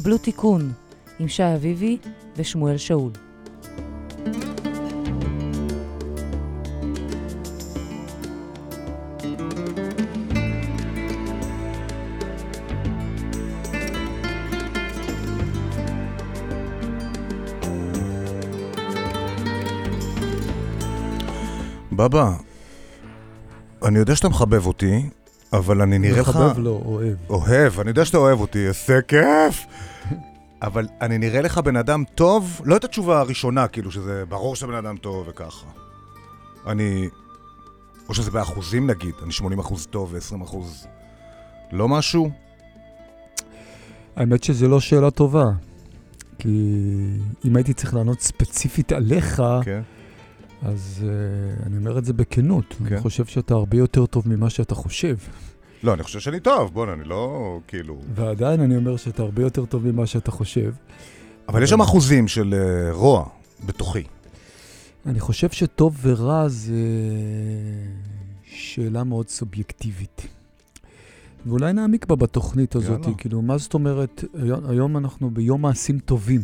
קבלו תיקון עם שי אביבי ושמואל שאול. בבא, אני יודע שאתה מחבב אותי, אבל אני נראה לך... מחבב לא, אוהב. אוהב, אני יודע שאתה אוהב אותי, איזה כיף! אבל אני נראה לך בן אדם טוב, לא את התשובה הראשונה, כאילו שזה ברור שאתה בן אדם טוב וככה. אני... או שזה באחוזים נגיד, אני 80 אחוז טוב ו-20 אחוז לא משהו? האמת שזו לא שאלה טובה. כי אם הייתי צריך לענות ספציפית עליך, כן. אז uh, אני אומר את זה בכנות. כן. אני חושב שאתה הרבה יותר טוב ממה שאתה חושב. לא, אני חושב שאני טוב, בוא'נה, אני לא כאילו... ועדיין אני אומר שאתה הרבה יותר טוב ממה שאתה חושב. אבל יש שם אחוזים של uh, רוע בתוכי. אני חושב שטוב ורע זה שאלה מאוד סובייקטיבית. ואולי נעמיק בה בתוכנית הזאת, יאללה. כאילו, מה זאת אומרת, היום, היום אנחנו ביום מעשים טובים.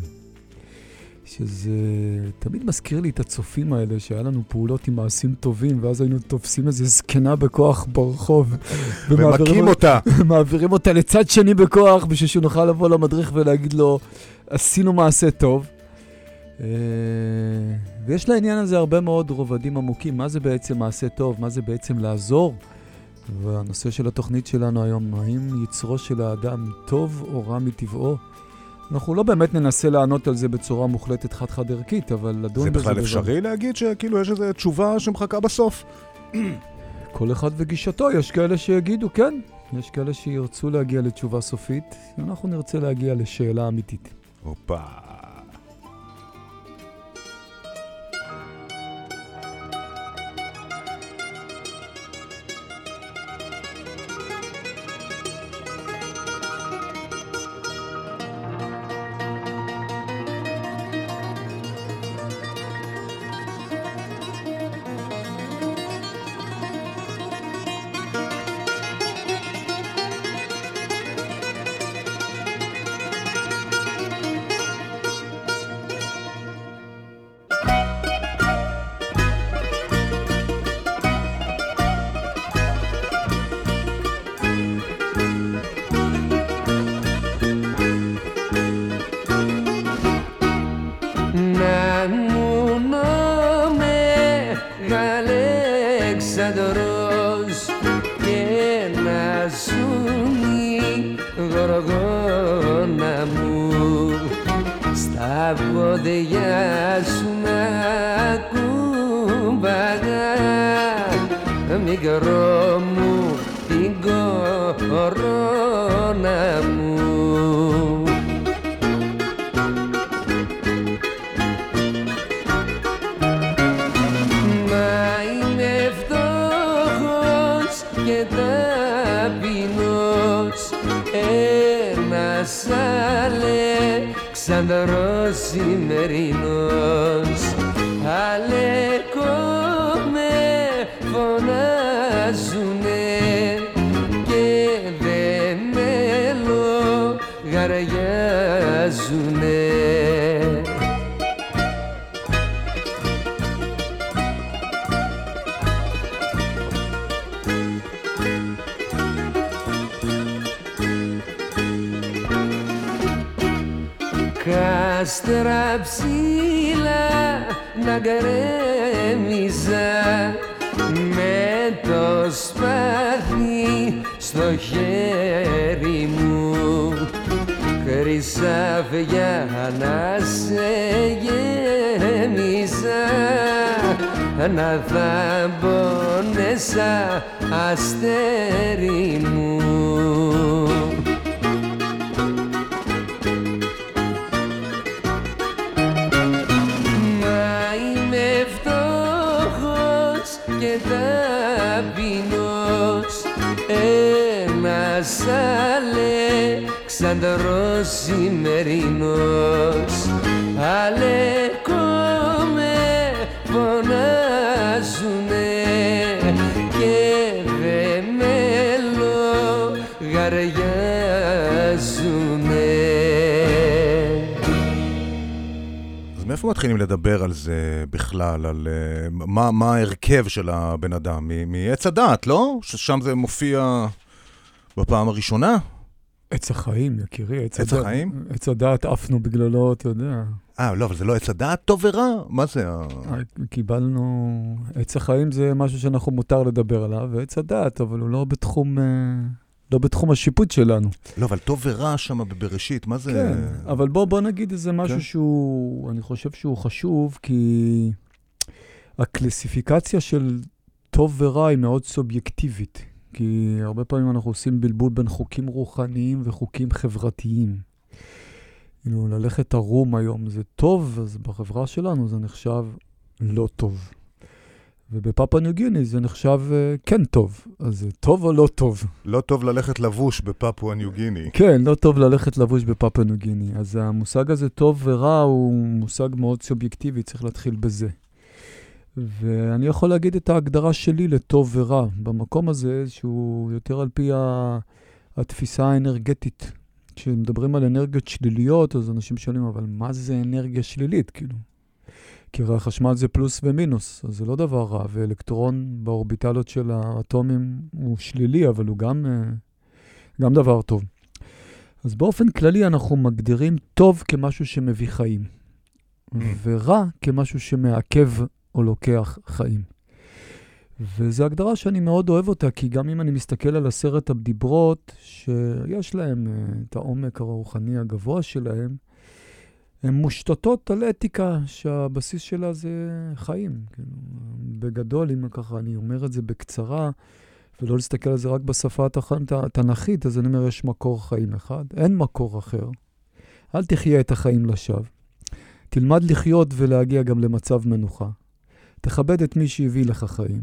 שזה תמיד מזכיר לי את הצופים האלה, שהיה לנו פעולות עם מעשים טובים, ואז היינו תופסים איזה זקנה בכוח ברחוב. ומכים אותה. מעבירים אותה לצד שני בכוח, בשביל שנוכל לבוא למדריך ולהגיד לו, עשינו מעשה טוב. אה, ויש לעניין הזה הרבה מאוד רובדים עמוקים. מה זה בעצם מעשה טוב? מה זה בעצם לעזור? והנושא של התוכנית שלנו היום, האם יצרו של האדם טוב או רע מטבעו? אנחנו לא באמת ננסה לענות על זה בצורה מוחלטת חד-חד ערכית, אבל לדון זה בזה... בכלל בוודאי. אפשרי להגיד שכאילו יש איזו תשובה שמחכה בסוף? כל אחד וגישתו, יש כאלה שיגידו כן, יש כאלה שירצו להגיע לתשובה סופית, אנחנו נרצה להגיע לשאלה אמיתית. הופה. Κάστρα ψηλά να γκρέμιζα με το σπαθί στο χέρι μου. Χρυσάφια να σε γέμιζα να θα πόνεσα αστέρι μου καιρός ημερινός Άλλε με φωνάζουνε και δε με λογαριάζουνε אז מאיפה מתחילים לדבר על זה בכלל, על אה, מה, מה ההרכב של הבן אדם? מעץ הדעת, לא? ששם זה מופיע בפעם הראשונה? עץ החיים, יקירי, עץ עץ הדעת. החיים? עץ הדעת עפנו בגללו, אתה יודע. אה, לא, אבל זה לא עץ הדעת טוב ורע? מה זה ה... קיבלנו... עץ החיים זה משהו שאנחנו מותר לדבר עליו, ועץ הדעת, אבל הוא לא בתחום... אה, לא בתחום השיפוט שלנו. לא, אבל טוב ורע שם בבראשית, מה זה... כן, אבל בוא, בוא נגיד איזה משהו כן. שהוא, אני חושב שהוא חשוב, כי הקלסיפיקציה של טוב ורע היא מאוד סובייקטיבית. כי הרבה פעמים אנחנו עושים בלבול בין חוקים רוחניים וחוקים חברתיים. כאילו, ללכת ערום היום זה טוב, אז בחברה שלנו זה נחשב לא טוב. ובפאפה ניו גיני זה נחשב אה, כן טוב. אז זה טוב או לא טוב? לא טוב ללכת לבוש בפפואה ניו גיני. כן, לא טוב ללכת לבוש בפאפה ניו גיני. אז המושג הזה טוב ורע הוא מושג מאוד סובייקטיבי, צריך להתחיל בזה. ואני יכול להגיד את ההגדרה שלי לטוב ורע. במקום הזה, שהוא יותר על פי. התפיסה האנרגטית. כשמדברים על אנרגיות שליליות, אז אנשים שואלים, אבל מה זה אנרגיה שלילית? כאילו, כי הרי החשמל זה פלוס ומינוס, אז זה לא דבר רע, ואלקטרון באורביטלות של האטומים הוא שלילי, אבל הוא גם, אה, גם דבר טוב. אז באופן כללי אנחנו מגדירים טוב כמשהו שמביא חיים, ורע כמשהו שמעכב או לוקח חיים. וזו הגדרה שאני מאוד אוהב אותה, כי גם אם אני מסתכל על עשרת הדיברות, שיש להם uh, את העומק הרוחני הגבוה שלהם, הן מושתתות על אתיקה שהבסיס שלה זה חיים. כאילו, בגדול, אם ככה אני אומר את זה בקצרה, ולא להסתכל על זה רק בשפה התנ"כית, אז אני אומר, יש מקור חיים אחד, אין מקור אחר. אל תחיה את החיים לשווא. תלמד לחיות ולהגיע גם למצב מנוחה. תכבד את מי שהביא לך חיים.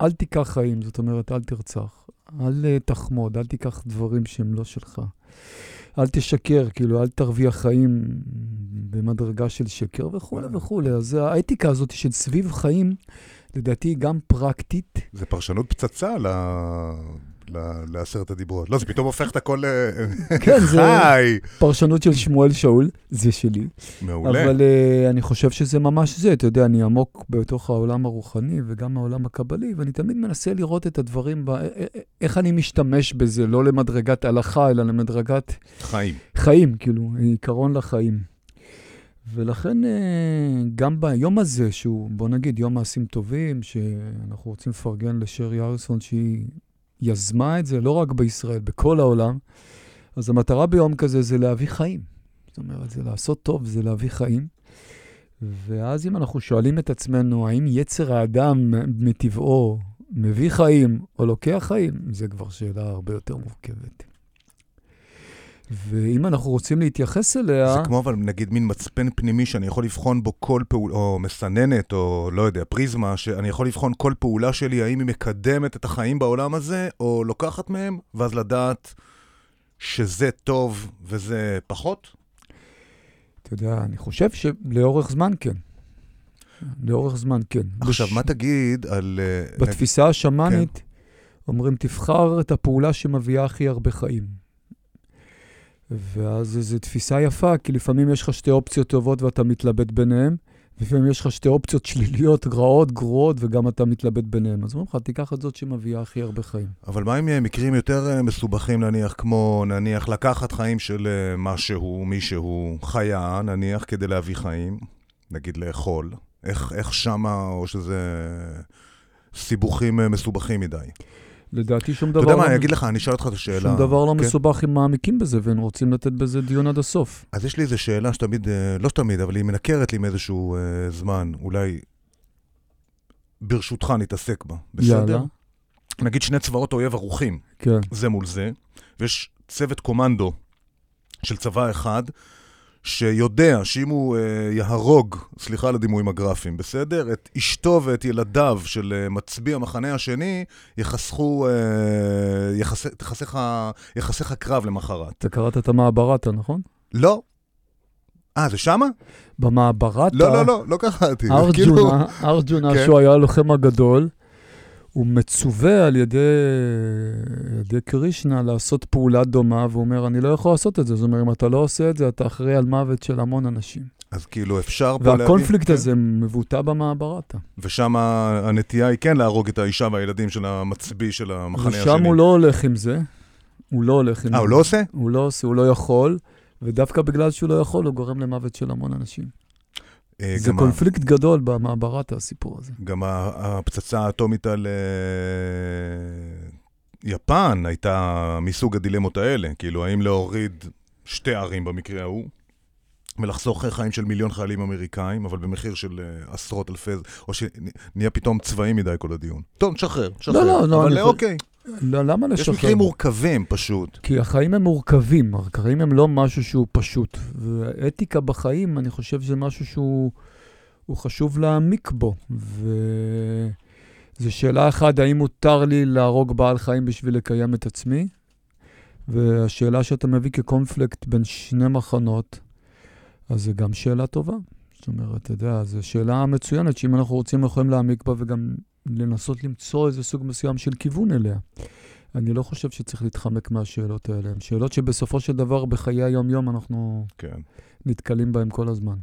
אל תיקח חיים, זאת אומרת, אל תרצח. אל אה, תחמוד, אל תיקח דברים שהם לא שלך. אל תשקר, כאילו, אל תרוויח חיים במדרגה של שקר וכולי וכולי. אז האתיקה הזאת של סביב חיים, לדעתי גם פרקטית. זה פרשנות פצצה ל... לעשרת הדיברות. לא, זה פתאום הופך את הכל ל... כן, זה! פרשנות של שמואל שאול, זה שלי. מעולה. אבל uh, אני חושב שזה ממש זה, אתה יודע, אני עמוק בתוך העולם הרוחני וגם העולם הקבלי, ואני תמיד מנסה לראות את הדברים, ב... א- א- איך אני משתמש בזה, לא למדרגת הלכה, אלא למדרגת חיים. חיים, כאילו, עיקרון לחיים. ולכן גם ביום הזה, שהוא, בוא נגיד, יום מעשים טובים, שאנחנו רוצים לפרגן לשרי אריסון, שהיא יזמה את זה לא רק בישראל, בכל העולם, אז המטרה ביום כזה זה להביא חיים. זאת אומרת, זה לעשות טוב, זה להביא חיים. ואז אם אנחנו שואלים את עצמנו, האם יצר האדם מטבעו מביא חיים או לוקח חיים, זו כבר שאלה הרבה יותר מורכבת. ואם אנחנו רוצים להתייחס אליה... זה כמו אבל נגיד מין מצפן פנימי שאני יכול לבחון בו כל פעולה, או מסננת, או לא יודע, פריזמה, שאני יכול לבחון כל פעולה שלי, האם היא מקדמת את החיים בעולם הזה, או לוקחת מהם, ואז לדעת שזה טוב וזה פחות? אתה יודע, אני חושב שלאורך זמן כן. לאורך זמן כן. עכשיו, בש- מה תגיד על... אה, בתפיסה השמאנית אומרים, תבחר את הפעולה שמביאה הכי הרבה חיים. ואז זו תפיסה יפה, כי לפעמים יש לך שתי אופציות טובות ואתה מתלבט ביניהן, ולפעמים יש לך שתי אופציות שליליות, רעות, גרועות, וגם אתה מתלבט ביניהן. אז אומרים לך, תיקח את זאת שמביאה הכי הרבה חיים. אבל מה עם מקרים יותר אה, מסובכים, נניח, כמו, נניח, לקחת חיים של אה, משהו, מישהו, חיה, נניח, כדי להביא חיים, נגיד לאכול, איך, איך שמה, או שזה סיבוכים אה, מסובכים מדי. לדעתי שום אתה דבר... יודע מה, לא- אני אגיד לך, אני אשאל אותך את השאלה. שום דבר לא כן? מסובך אם מעמיקים בזה, והם רוצים לתת בזה דיון עד הסוף. אז יש לי איזו שאלה שתמיד, אה, לא שתמיד, אבל היא מנקרת לי מאיזשהו אה, זמן, אולי ברשותך נתעסק בה, בסדר? יאללה. נגיד שני צבאות אויב ערוכים, כן. זה מול זה, ויש צוות קומנדו של צבא אחד, שיודע שאם הוא אה, יהרוג, סליחה על הדימויים הגרפיים, בסדר? את אשתו ואת ילדיו של אה, מצביא המחנה השני, יחסכו, אה, יחסך, תחסך יחסך הקרב למחרת. אתה קראת את המעברתה, נכון? לא. אה, זה שמה? במעברתה, לא, לא, לא, לא קראתי. זה כאילו- ארג'ונה, ארג'ונה, כן. שהוא היה הלוחם הגדול, הוא מצווה על ידי, על ידי קרישנה לעשות פעולה דומה, והוא אומר, אני לא יכול לעשות את זה. זאת אומרת, אם אתה לא עושה את זה, אתה אחראי על מוות של המון אנשים. אז כאילו אפשר פה להביא... והקונפליקט כן. הזה מבוטא במעברתה. ושם הנטייה היא כן להרוג את האישה והילדים של המצביא של המחנה השני. ושם הוא לא הולך עם זה. הוא לא הולך עם אה, זה. הוא לא עושה? הוא לא עושה, הוא לא יכול, ודווקא בגלל שהוא לא יכול, הוא גורם למוות של המון אנשים. אה, זה גם ה- קונפליקט גדול במעברת, הסיפור הזה. גם הפצצה האטומית על אה, יפן הייתה מסוג הדילמות האלה. כאילו, האם להוריד שתי ערים במקרה ההוא, ולחסוך חיים של מיליון חיילים אמריקאים, אבל במחיר של אה, עשרות אלפי... או שנהיה פתאום צבאי מדי כל הדיון. טוב, נשחרר, נשחרר. לא, לא, אבל אה, חושב- אוקיי, לא, למה לשחרר? יש מקרים מורכבים פשוט. כי החיים הם מורכבים, החיים הם לא משהו שהוא פשוט. ואתיקה בחיים, אני חושב שזה משהו שהוא הוא חשוב להעמיק בו. וזו שאלה אחת, האם מותר לי להרוג בעל חיים בשביל לקיים את עצמי? והשאלה שאתה מביא כקונפליקט בין שני מחנות, אז זו גם שאלה טובה. זאת אומרת, אתה יודע, זו שאלה מצוינת, שאם אנחנו רוצים, אנחנו יכולים להעמיק בה וגם לנסות למצוא איזה סוג מסוים של כיוון אליה. אני לא חושב שצריך להתחמק מהשאלות האלה. הן שאלות שבסופו של דבר בחיי היום-יום אנחנו כן. נתקלים בהן כל הזמן.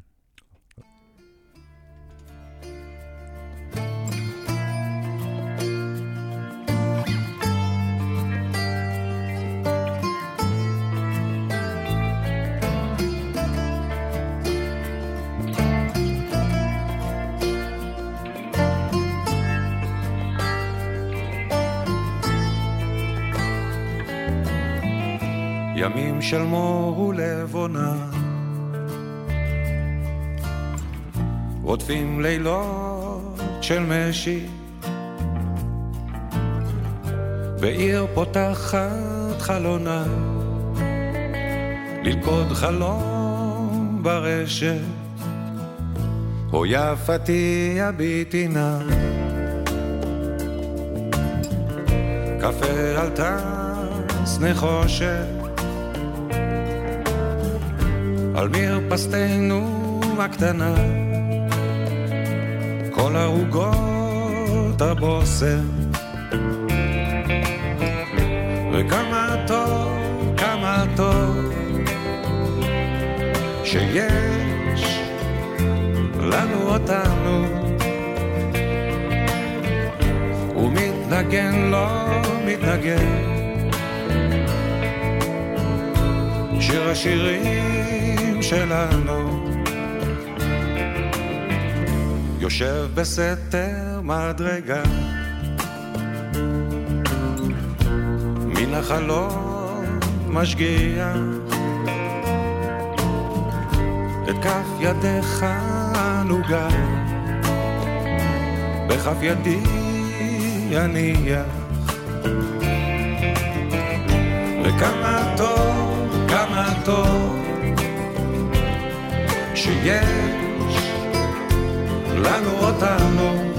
ימים של מור ולבונה. רודפים לילות של משי. ועיר פותחת חלונה. ללכוד חלום ברשת. או יפתי הביטי נא קפה על טס נחושת על מרפסתנו הקטנה. כל ערוגות הבושם וכמה טוב, כמה טוב שיש לנו אותנו. ומתנגן לא מתנגן. שיר השירים שלנו. יושב בסתר מדרגה. מן החלום משגיח. את כף ידיך נוגה. בכף ידי יניח וכמה טוב, כמה טוב שיש לנו אותנו.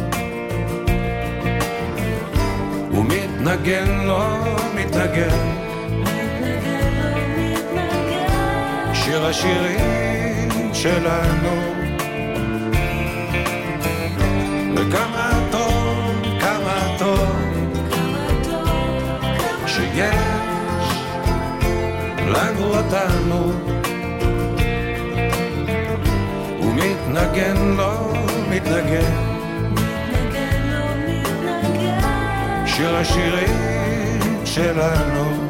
ומתנגן לא מתנגן. שיר השירים שלנו. וכמה טוב, כמה טוב. שיש לנו אותנו ומתנגן לא מתנגן. שיר השירים שלנו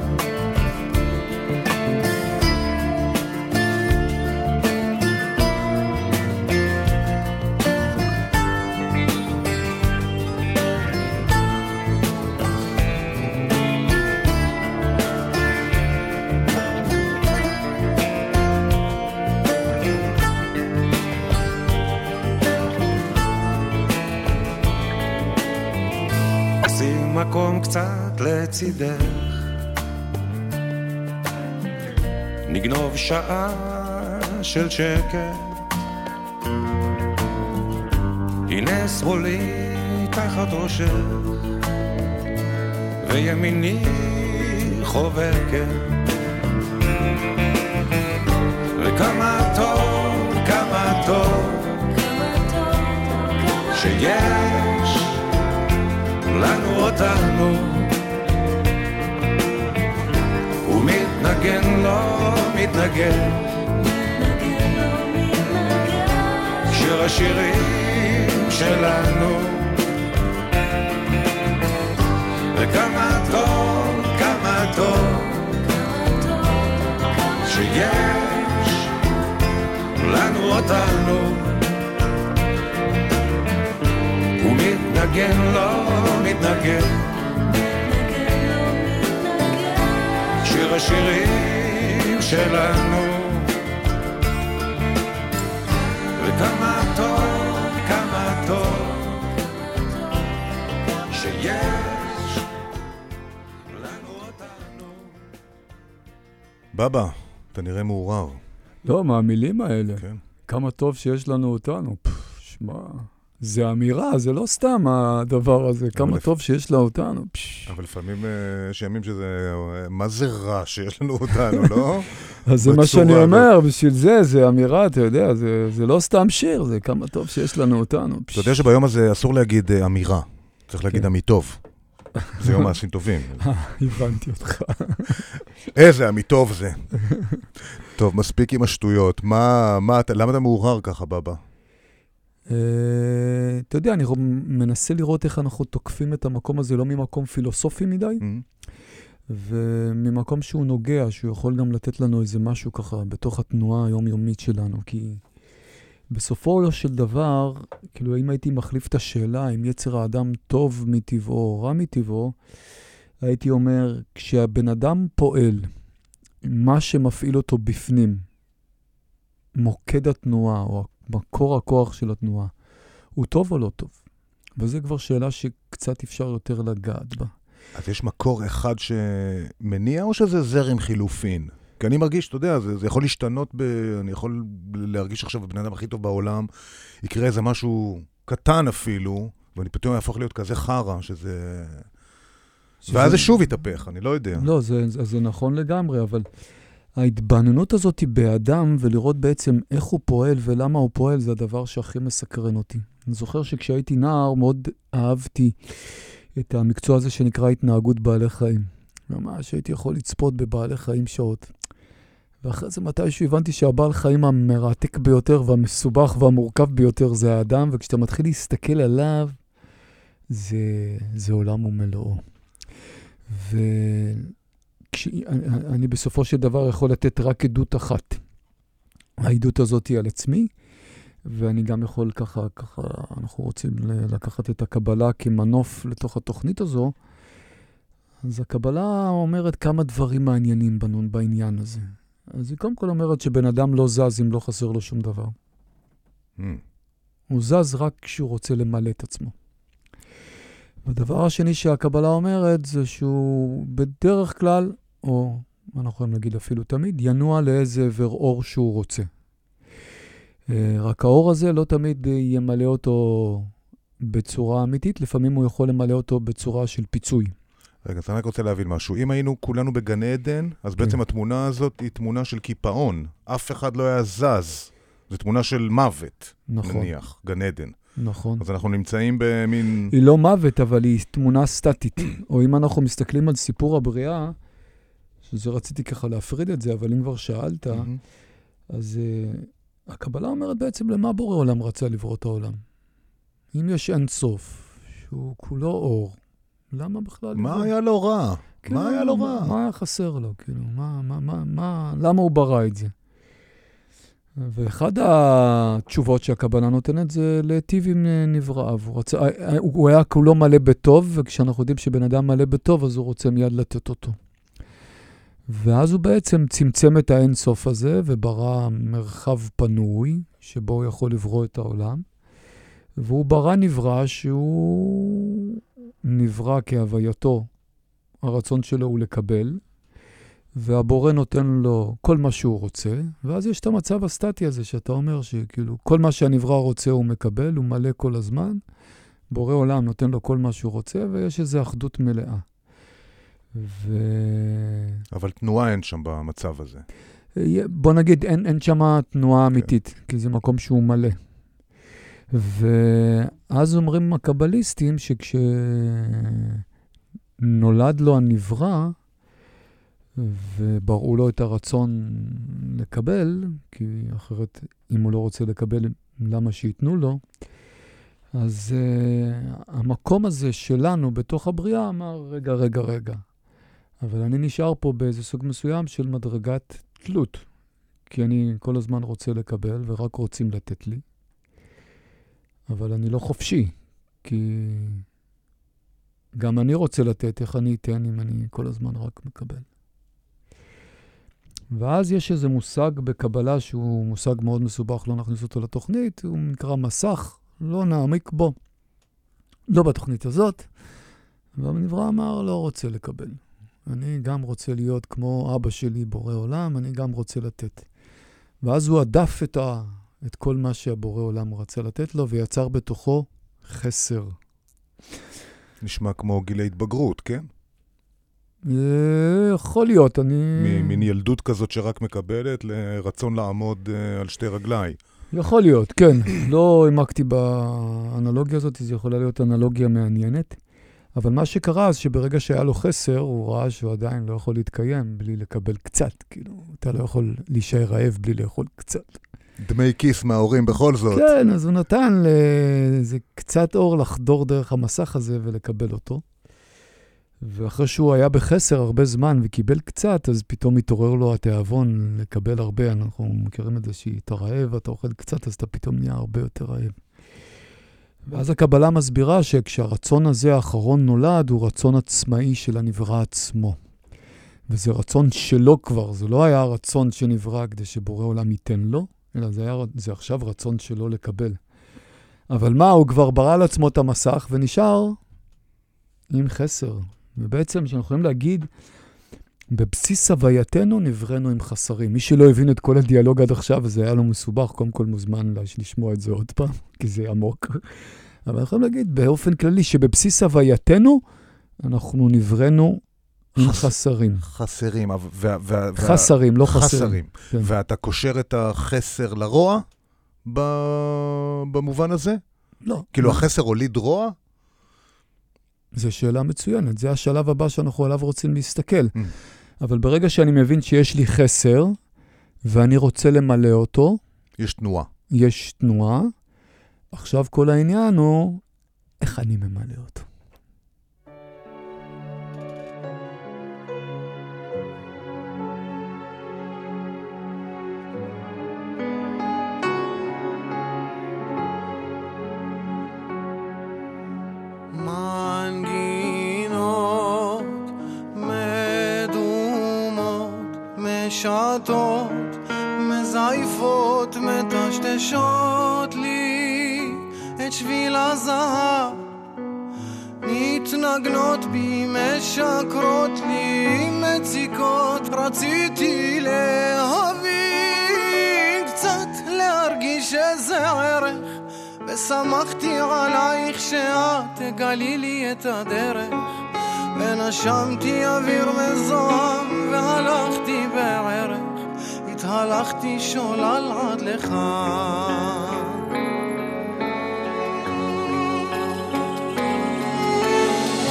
לצידך. נגנוב שעה של שקט. הנה שמאלי תחת ראשך וימיני חובקת. וכמה טוב, כמה טוב. שיש לנו אותנו ומתנגן לא מתנגן השירים שלנו. וכמה טוב, כמה טוב, שיש לנו אותנו. הוא מתנגן, לא מתנגן, שיר השירים שלנו. וכמה טוב, כמה טוב, שיש לנו אותנו. בבא, אתה נראה מעורר. לא, מהמילים האלה. כן. כמה טוב שיש לנו אותנו. שמע, זה אמירה, זה לא סתם הדבר הזה. כמה לפ- טוב שיש לה אותנו. פש. אבל לפעמים אה, יש ימים שזה... אה, מה זה רע שיש לנו אותנו, לא? אז זה מה שאני הזאת. אומר, בשביל זה, זה אמירה, אתה יודע, זה, זה לא סתם שיר, זה כמה טוב שיש לנו אותנו. אתה יודע שביום הזה אסור להגיד אה, אמירה, צריך להגיד כן. עמיטוב. זה יום מעשים טובים. הבנתי אותך. איזה עמיטוב זה. טוב, מספיק עם השטויות. מה, מה, למה אתה מעורר ככה, בבא? אה, אתה יודע, אני מנסה לראות איך אנחנו תוקפים את המקום הזה, לא ממקום פילוסופי מדי, וממקום שהוא נוגע, שהוא יכול גם לתת לנו איזה משהו ככה בתוך התנועה היומיומית שלנו, כי בסופו של דבר, כאילו, אם הייתי מחליף את השאלה אם יצר האדם טוב מטבעו או רע מטבעו, הייתי אומר, כשהבן אדם פועל, מה שמפעיל אותו בפנים, מוקד התנועה או מקור הכוח של התנועה, הוא טוב או לא טוב? וזו כבר שאלה שקצת אפשר יותר לגעת בה. אז יש מקור אחד שמניע, או שזה זרם חילופין? כי אני מרגיש, אתה יודע, זה, זה יכול להשתנות, ב, אני יכול להרגיש עכשיו בבן אדם הכי טוב בעולם, יקרה איזה משהו קטן אפילו, ואני פתאום אהפוך להיות כזה חרא, שזה... ואז זה שוב יתהפך, אני לא יודע. לא, זה, זה, זה נכון לגמרי, אבל ההתבוננות הזאת היא באדם, ולראות בעצם איך הוא פועל ולמה הוא פועל, זה הדבר שהכי מסקרן אותי. אני זוכר שכשהייתי נער מאוד אהבתי את המקצוע הזה שנקרא התנהגות בעלי חיים. ממש הייתי יכול לצפות בבעלי חיים שעות. ואחרי זה מתישהו הבנתי שהבעל חיים המרתק ביותר והמסובך והמורכב ביותר זה האדם, וכשאתה מתחיל להסתכל עליו, זה, זה עולם ומלואו. ואני בסופו של דבר יכול לתת רק עדות אחת. העדות הזאת היא על עצמי, ואני גם יכול ככה, ככה, אנחנו רוצים לקחת את הקבלה כמנוף לתוך התוכנית הזו. אז הקבלה אומרת כמה דברים מעניינים בנו בעניין הזה. אז היא קודם כל אומרת שבן אדם לא זז אם לא חסר לו שום דבר. Mm. הוא זז רק כשהוא רוצה למלא את עצמו. והדבר השני שהקבלה אומרת זה שהוא בדרך כלל, או אנחנו יכולים להגיד אפילו תמיד, ינוע לאיזה עבר אור שהוא רוצה. אה, רק האור הזה לא תמיד ימלא אותו בצורה אמיתית, לפעמים הוא יכול למלא אותו בצורה של פיצוי. רגע, אז אני רק רוצה להבין משהו. אם היינו כולנו בגן עדן, אז כן. בעצם התמונה הזאת היא תמונה של קיפאון. אף אחד לא היה זז. זו תמונה של מוות, נכון, נניח, גן עדן. נכון. אז אנחנו נמצאים במין... היא לא מוות, אבל היא תמונה סטטית. או אם אנחנו מסתכלים על סיפור הבריאה, שזה רציתי ככה להפריד את זה, אבל אם כבר שאלת. אז uh, הקבלה אומרת בעצם למה בורא עולם רצה לברוא את העולם. אם יש אין סוף, שהוא כולו אור, למה בכלל... מה לברוא? היה לו רע? כן, מה היה לו רע? מה היה חסר לו? כאילו, מה, מה, מה, מה, למה הוא ברא את זה? ואחד התשובות שהקבלה נותנת זה להיטיב עם נבראיו. הוא, רצה, הוא היה כולו מלא בטוב, וכשאנחנו יודעים שבן אדם מלא בטוב, אז הוא רוצה מיד לתת אותו. ואז הוא בעצם צמצם את האינסוף הזה וברא מרחב פנוי, שבו הוא יכול לברוא את העולם. והוא ברא נברא שהוא נברא כהווייתו. הרצון שלו הוא לקבל, והבורא נותן לו כל מה שהוא רוצה, ואז יש את המצב הסטטי הזה שאתה אומר שכאילו כל מה שהנברא רוצה הוא מקבל, הוא מלא כל הזמן, בורא עולם נותן לו כל מה שהוא רוצה, ויש איזו אחדות מלאה. ו... אבל תנועה אין שם במצב הזה. בוא נגיד, אין, אין שם תנועה אמיתית, כי זה מקום שהוא מלא. ואז אומרים הקבליסטים שכשנולד לו הנברא, ובראו לו את הרצון לקבל, כי אחרת, אם הוא לא רוצה לקבל, למה שייתנו לו. אז uh, המקום הזה שלנו בתוך הבריאה אמר, רגע, רגע, רגע. אבל אני נשאר פה באיזה סוג מסוים של מדרגת תלות, כי אני כל הזמן רוצה לקבל ורק רוצים לתת לי, אבל אני לא חופשי, כי גם אני רוצה לתת, איך אני אתן אם אני כל הזמן רק מקבל. ואז יש איזה מושג בקבלה שהוא מושג מאוד מסובך, לא נכניס אותו לתוכנית, הוא נקרא מסך, לא נעמיק בו. לא בתוכנית הזאת. והנברא אמר, לא רוצה לקבל. אני גם רוצה להיות כמו אבא שלי, בורא עולם, אני גם רוצה לתת. ואז הוא הדף את, ה, את כל מה שהבורא עולם רצה לתת לו, ויצר בתוכו חסר. נשמע כמו גיל התבגרות, כן? אה, יכול להיות, אני... מין ילדות כזאת שרק מקבלת לרצון לעמוד אה, על שתי רגליי. יכול להיות, כן. לא העמקתי באנלוגיה הזאת, זו יכולה להיות אנלוגיה מעניינת. אבל מה שקרה אז שברגע שהיה לו חסר, הוא ראה שהוא עדיין לא יכול להתקיים בלי לקבל קצת. כאילו, אתה לא יכול להישאר רעב בלי לאכול קצת. דמי כיס מההורים בכל זאת. כן, אז הוא נתן לאיזה קצת אור לחדור דרך המסך הזה ולקבל אותו. ואחרי שהוא היה בחסר הרבה זמן וקיבל קצת, אז פתאום התעורר לו התיאבון לקבל הרבה. אנחנו מכירים את זה שאתה רעב ואתה אוכל קצת, אז אתה פתאום נהיה הרבה יותר רעב. ואז הקבלה מסבירה שכשהרצון הזה האחרון נולד, הוא רצון עצמאי של הנברא עצמו. וזה רצון שלו כבר, זה לא היה רצון שנברא כדי שבורא עולם ייתן לו, אלא זה, היה, זה עכשיו רצון שלו לקבל. אבל מה, הוא כבר ברא לעצמו את המסך ונשאר עם חסר. ובעצם, שאנחנו יכולים להגיד, בבסיס הווייתנו נבראנו עם חסרים. מי שלא הבין את כל הדיאלוג עד עכשיו, וזה היה לו מסובך, קודם כל מוזמן לשמוע את זה עוד פעם, כי זה עמוק. אבל אנחנו יכולים להגיד באופן כללי שבבסיס הווייתנו, אנחנו נבראנו עם חס- חסרים. חסרים. וה- וה- וה- חסרים, לא חסרים. חסרים. כן. ואתה קושר את החסר לרוע ב- במובן הזה? לא. כאילו, החסר הוליד רוע? זו שאלה מצוינת, זה השלב הבא שאנחנו עליו רוצים להסתכל. Mm. אבל ברגע שאני מבין שיש לי חסר, ואני רוצה למלא אותו, יש תנועה. יש תנועה. עכשיו כל העניין הוא איך אני ממלא אותו. משעטות, מזייפות, מטשטשות לי את שביל הזהב. מתנגנות בי, משקרות לי, מציקות, רציתי להבין קצת, להרגיש איזה ערך. ושמחתי עלייך שאת תגלי לי את הדרך ונשמתי אוויר מזוהם והלכתי בערך התהלכתי שולל עד לכאן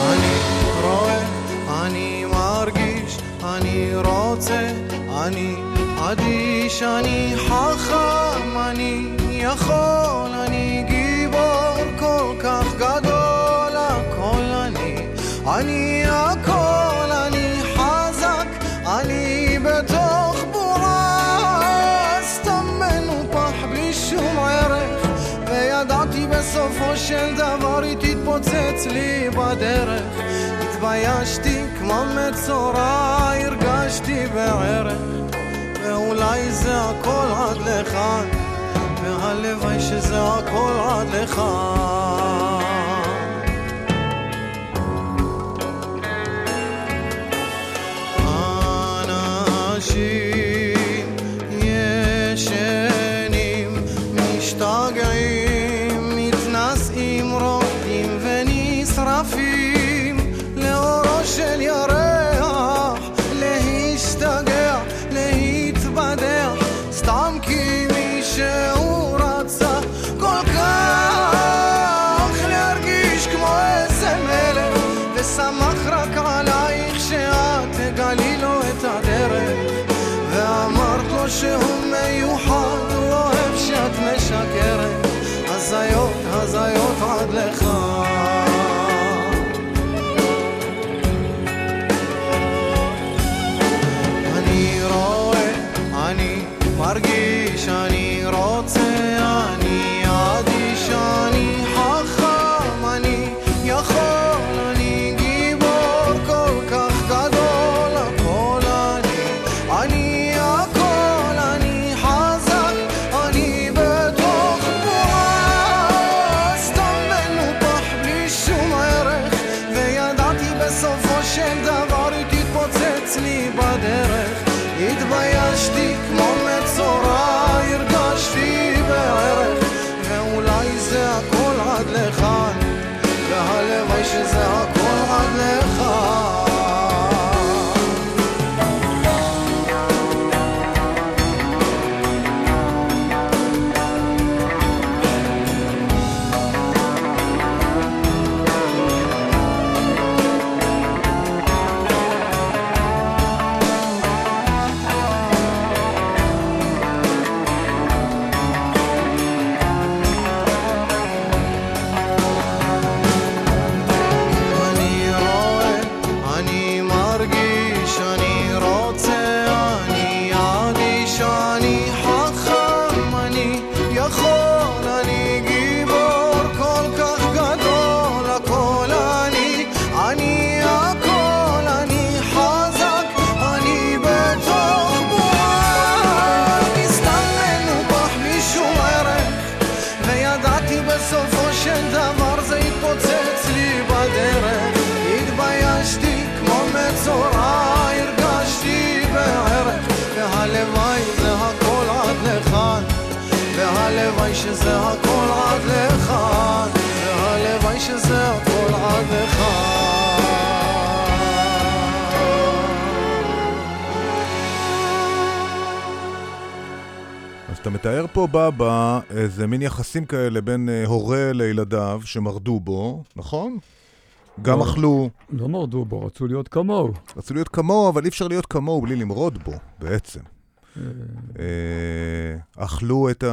אני רואה, אני מרגיש, אני רוצה, אני אדיש, אני חכם, אני יכול, אני גיבור כל כך גדול, הכל אני, אני הכל, של דבר היא תתפוצץ לי בדרך. התביישתי כמו מצורע, הרגשתי בערך, ואולי זה הכל עד לכאן, והלוואי שזה הכל עד לכאן. אנשים מתאר פה, בבא, איזה מין יחסים כאלה בין אה, הורה לילדיו שמרדו בו, נכון? גם לא. אכלו, לא מרדו בו, רצו להיות כמוהו. רצו להיות כמוהו, אבל אי אפשר להיות כמוהו בלי למרוד בו, בעצם. אה, אכלו את ה...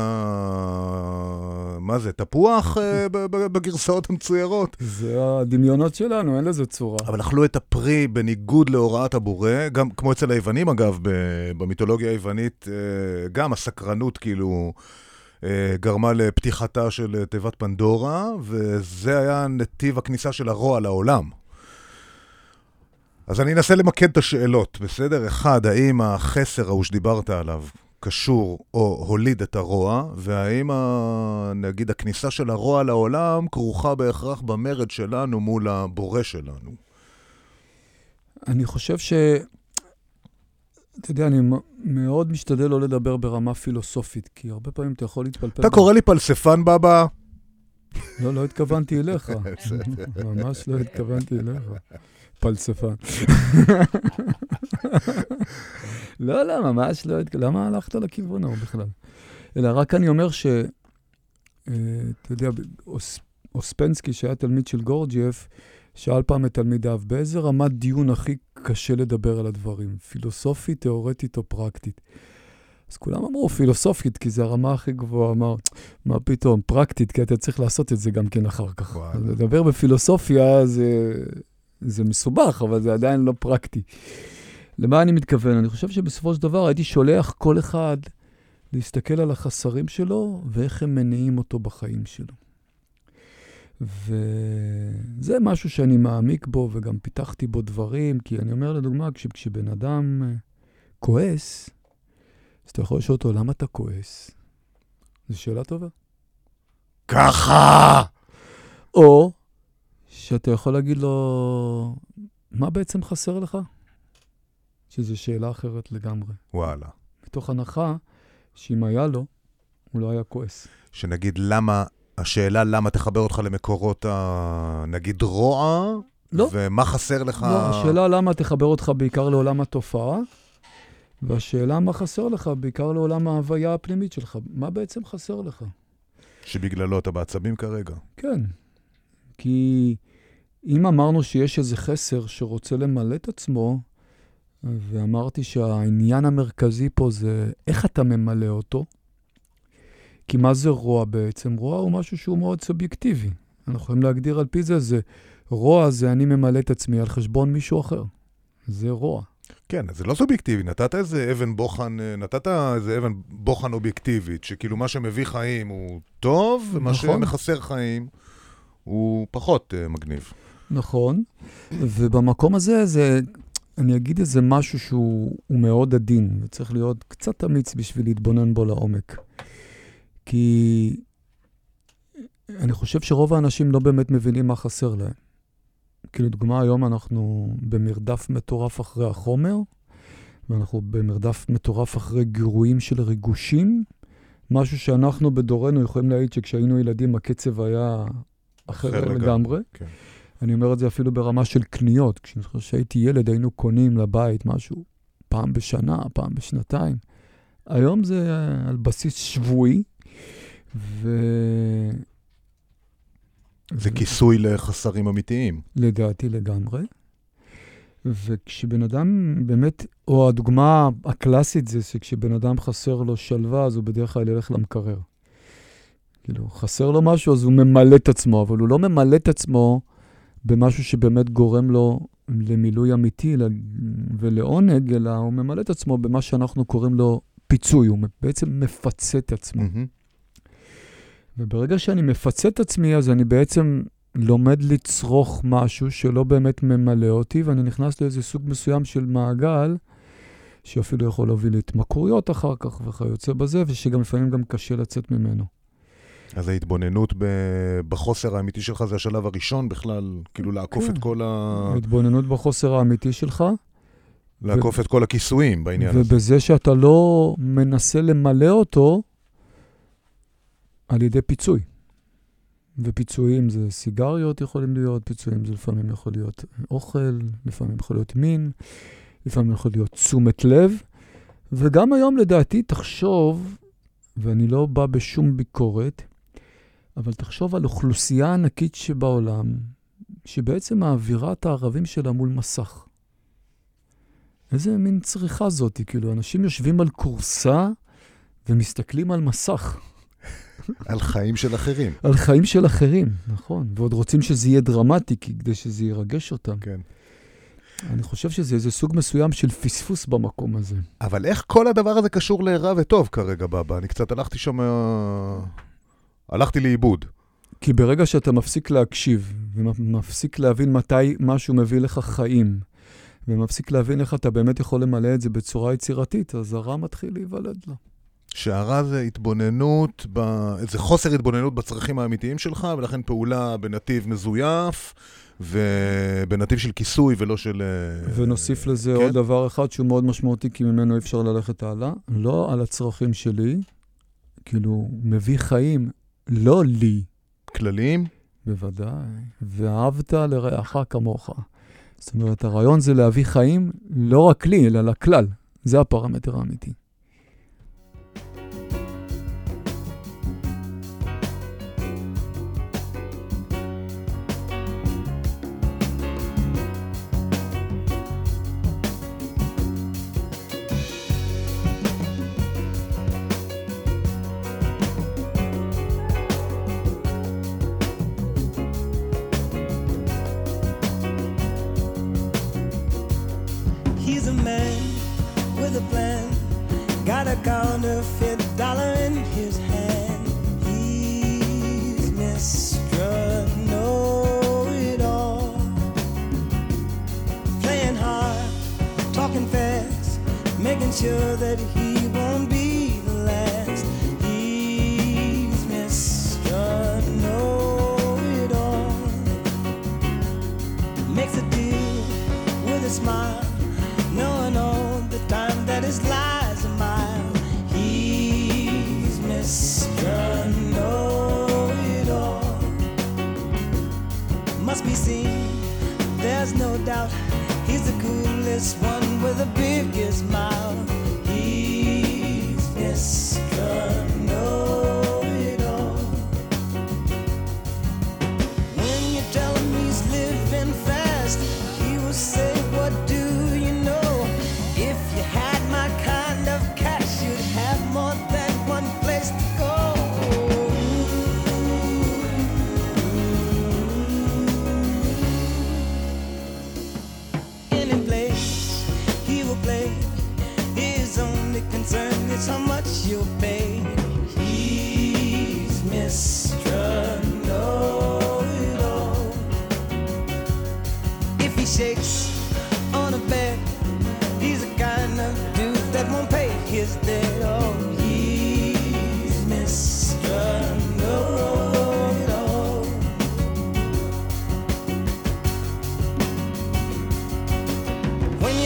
מה זה, תפוח אה, בגרסאות המצוירות? זה הדמיונות שלנו, אין לזה צורה. אבל אכלו את הפרי בניגוד להוראת הבורא, גם כמו אצל היוונים אגב, במיתולוגיה היוונית, אה, גם הסקרנות כאילו גרמה לפתיחתה של תיבת פנדורה, וזה היה נתיב הכניסה של הרוע לעולם. אז אני אנסה למקד את השאלות, בסדר? אחד, האם החסר ההוא שדיברת עליו קשור או הוליד את הרוע, והאם, ה... נגיד, הכניסה של הרוע לעולם כרוכה בהכרח במרד שלנו מול הבורא שלנו? אני חושב ש... אתה יודע, אני מאוד משתדל לא לדבר ברמה פילוסופית, כי הרבה פעמים אתה יכול להתפלפל. אתה קורא לי פלספן, בבא? לא, לא התכוונתי אליך. ממש לא התכוונתי אליך. פלספן. לא, לא, ממש לא. למה הלכת לכיוון ההוא בכלל? אלא רק אני אומר ש... אה, אתה יודע, אוס- אוספנסקי, שהיה תלמיד של גורג'ייף, שאל פעם את תלמידיו, באיזה רמת דיון הכי קשה לדבר על הדברים? פילוסופית, תיאורטית או פרקטית? אז כולם אמרו פילוסופית, כי זו הרמה הכי גבוהה. אמר, מה פתאום, פרקטית, כי אתה צריך לעשות את זה גם כן אחר כך. וואלה. לדבר בפילוסופיה זה, זה מסובך, אבל זה עדיין לא פרקטי. למה אני מתכוון? אני חושב שבסופו של דבר הייתי שולח כל אחד להסתכל על החסרים שלו ואיך הם מניעים אותו בחיים שלו. וזה משהו שאני מעמיק בו וגם פיתחתי בו דברים, כי אני אומר לדוגמה, כש, כשבן אדם אה, כועס, אז אתה יכול לשאול אותו, למה אתה כועס? זו שאלה טובה. ככה! או שאתה יכול להגיד לו, מה בעצם חסר לך? שזו שאלה אחרת לגמרי. וואלה. מתוך הנחה שאם היה לו, הוא לא היה כועס. שנגיד למה, השאלה למה תחבר אותך למקורות ה... נגיד רוע? לא. ומה חסר לך? לא, השאלה למה תחבר אותך בעיקר לעולם התופעה, והשאלה מה חסר לך בעיקר לעולם ההוויה הפנימית שלך. מה בעצם חסר לך? שבגללו אתה בעצבים כרגע. כן. כי אם אמרנו שיש איזה חסר שרוצה למלא את עצמו, ואמרתי שהעניין המרכזי פה זה איך אתה ממלא אותו, כי מה זה רוע בעצם? רוע הוא משהו שהוא מאוד סובייקטיבי. אנחנו יכולים להגדיר על פי זה, זה רוע זה אני ממלא את עצמי על חשבון מישהו אחר. זה רוע. כן, זה לא סובייקטיבי, נתת איזה אבן בוחן, אה, נתת איזה אבן בוחן אובייקטיבית, שכאילו מה שמביא חיים הוא טוב, ומה נכון. שמחסר חיים הוא פחות uh, מגניב. נכון, ובמקום הזה, זה, אני אגיד איזה משהו שהוא הוא מאוד עדין, וצריך להיות קצת אמיץ בשביל להתבונן בו לעומק. כי אני חושב שרוב האנשים לא באמת מבינים מה חסר להם. כי לדוגמה, היום אנחנו במרדף מטורף אחרי החומר, ואנחנו במרדף מטורף אחרי גירויים של ריגושים, משהו שאנחנו בדורנו יכולים להעיד שכשהיינו ילדים הקצב היה אחר לגמרי. כן. אני אומר את זה אפילו ברמה של קניות. כשהייתי ילד היינו קונים לבית משהו פעם בשנה, פעם בשנתיים. היום זה על בסיס שבועי, ולדעתי זה כיסוי לחסרים אמיתיים. לגמרי. וכשבן אדם באמת, או הדוגמה הקלאסית זה שכשבן אדם חסר לו שלווה, אז הוא בדרך כלל ילך למקרר. כאילו, חסר לו משהו, אז הוא ממלא את עצמו, אבל הוא לא ממלא את עצמו במשהו שבאמת גורם לו למילוי אמיתי ולעונג, אלא הוא ממלא את עצמו במה שאנחנו קוראים לו פיצוי, הוא בעצם מפצה את עצמו. מהמם. וברגע שאני מפצה את עצמי, אז אני בעצם לומד לצרוך משהו שלא באמת ממלא אותי, ואני נכנס לאיזה סוג מסוים של מעגל, שאפילו יכול להוביל להתמכרויות אחר כך וכיוצא בזה, ושגם לפעמים גם קשה לצאת ממנו. אז ההתבוננות בחוסר האמיתי שלך זה השלב הראשון בכלל, כאילו לעקוף כן. את כל ה... התבוננות בחוסר האמיתי שלך, לעקוף את כל הכיסויים בעניין הזה. ובזה שאתה לא מנסה למלא אותו, על ידי פיצוי. ופיצויים זה סיגריות יכולים להיות, פיצויים זה לפעמים יכול להיות אוכל, לפעמים יכול להיות מין, לפעמים יכול להיות תשומת לב. וגם היום לדעתי תחשוב, ואני לא בא בשום ביקורת, אבל תחשוב על אוכלוסייה ענקית שבעולם, שבעצם מעבירה את הערבים שלה מול מסך. איזה מין צריכה זאת, כאילו, אנשים יושבים על כורסה ומסתכלים על מסך. על חיים של אחרים. על חיים של אחרים, נכון. ועוד רוצים שזה יהיה דרמטי, כדי שזה ירגש אותם. כן. אני חושב שזה איזה סוג מסוים של פספוס במקום הזה. אבל איך כל הדבר הזה קשור לרע וטוב כרגע, בבא? אני קצת הלכתי שם... אה, הלכתי לאיבוד. כי ברגע שאתה מפסיק להקשיב, ומפסיק להבין מתי משהו מביא לך חיים, ומפסיק להבין איך אתה באמת יכול למלא את זה בצורה יצירתית, אז הרע מתחיל להיוולד לו. שהרע זה התבוננות, ב... זה חוסר התבוננות בצרכים האמיתיים שלך, ולכן פעולה בנתיב מזויף, ובנתיב של כיסוי ולא של... אה, ונוסיף לזה כן? עוד דבר אחד שהוא מאוד משמעותי, כי ממנו אי אפשר ללכת הלאה, לא על הצרכים שלי, כאילו, מביא חיים לא לי, כלליים. בוודאי, ואהבת לרעך כמוך. זאת אומרת, הרעיון זה להביא חיים לא רק לי, אלא לכלל. זה הפרמטר האמיתי.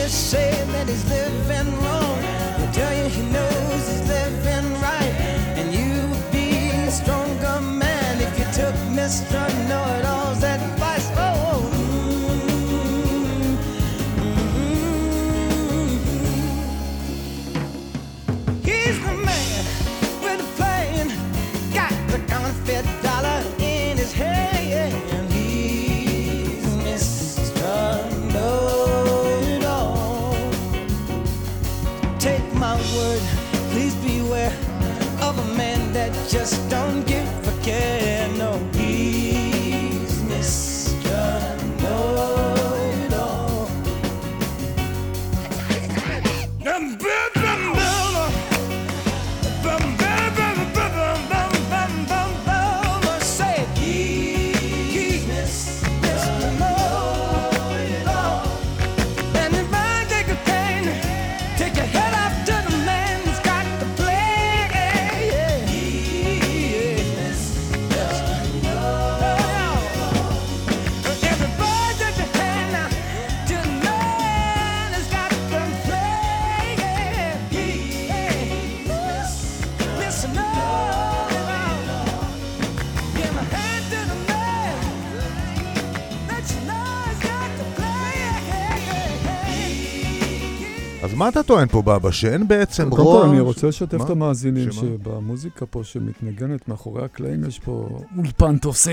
Say that he's living wrong, he'll tell you he knows he's living right. And you would be a stronger man if you took Mr. Know It All's מה אתה טוען פה, בבא? שאין בעצם קודם רוע? כל, אני רוצה לשתף? את המאזינים? שבמוזיקה פה שמתנגנת מאחורי הקלעים יש פה אולפן תוסס,